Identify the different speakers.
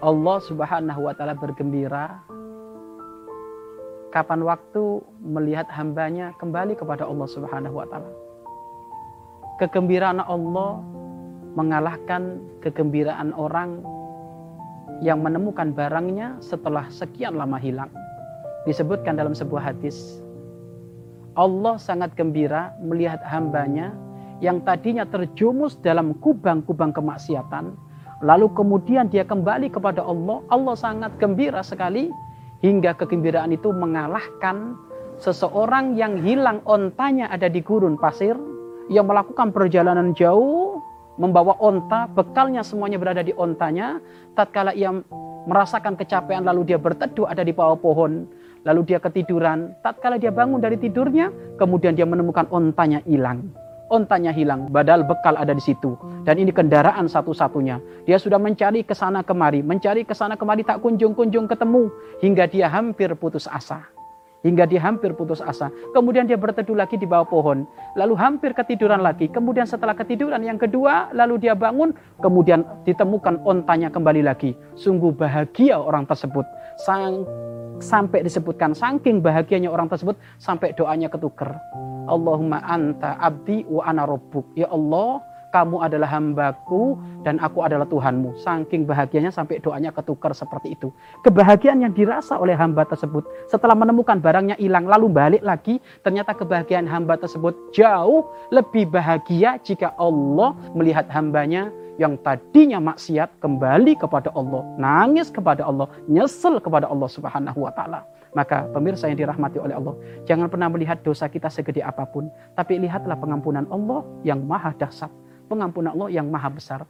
Speaker 1: Allah Subhanahu wa taala bergembira kapan waktu melihat hambanya kembali kepada Allah Subhanahu wa taala. Kegembiraan Allah mengalahkan kegembiraan orang yang menemukan barangnya setelah sekian lama hilang. Disebutkan dalam sebuah hadis, Allah sangat gembira melihat hambanya yang tadinya terjumus dalam kubang-kubang kemaksiatan, lalu kemudian dia kembali kepada Allah. Allah sangat gembira sekali hingga kegembiraan itu mengalahkan seseorang yang hilang ontanya ada di gurun pasir, yang melakukan perjalanan jauh membawa onta, bekalnya semuanya berada di ontanya. Tatkala ia merasakan kecapean lalu dia berteduh ada di bawah pohon, lalu dia ketiduran. Tatkala dia bangun dari tidurnya, kemudian dia menemukan ontanya hilang. Ontanya hilang, badal bekal ada di situ. Dan ini kendaraan satu-satunya. Dia sudah mencari ke sana kemari, mencari ke sana kemari tak kunjung-kunjung ketemu hingga dia hampir putus asa hingga dia hampir putus asa. Kemudian dia berteduh lagi di bawah pohon, lalu hampir ketiduran lagi. Kemudian setelah ketiduran yang kedua, lalu dia bangun, kemudian ditemukan ontanya kembali lagi. Sungguh bahagia orang tersebut. Sang, sampai disebutkan saking bahagianya orang tersebut sampai doanya ketuker. Allahumma anta abdi wa ana rabbuk. Ya Allah, kamu adalah hambaku dan aku adalah Tuhanmu. Saking bahagianya sampai doanya ketukar seperti itu. Kebahagiaan yang dirasa oleh hamba tersebut setelah menemukan barangnya hilang lalu balik lagi, ternyata kebahagiaan hamba tersebut jauh lebih bahagia jika Allah melihat hambanya yang tadinya maksiat kembali kepada Allah, nangis kepada Allah, nyesel kepada Allah Subhanahu wa taala. Maka pemirsa yang dirahmati oleh Allah, jangan pernah melihat dosa kita segede apa pun, tapi lihatlah pengampunan Allah yang maha dahsyat, pengampunan Allah yang maha besar.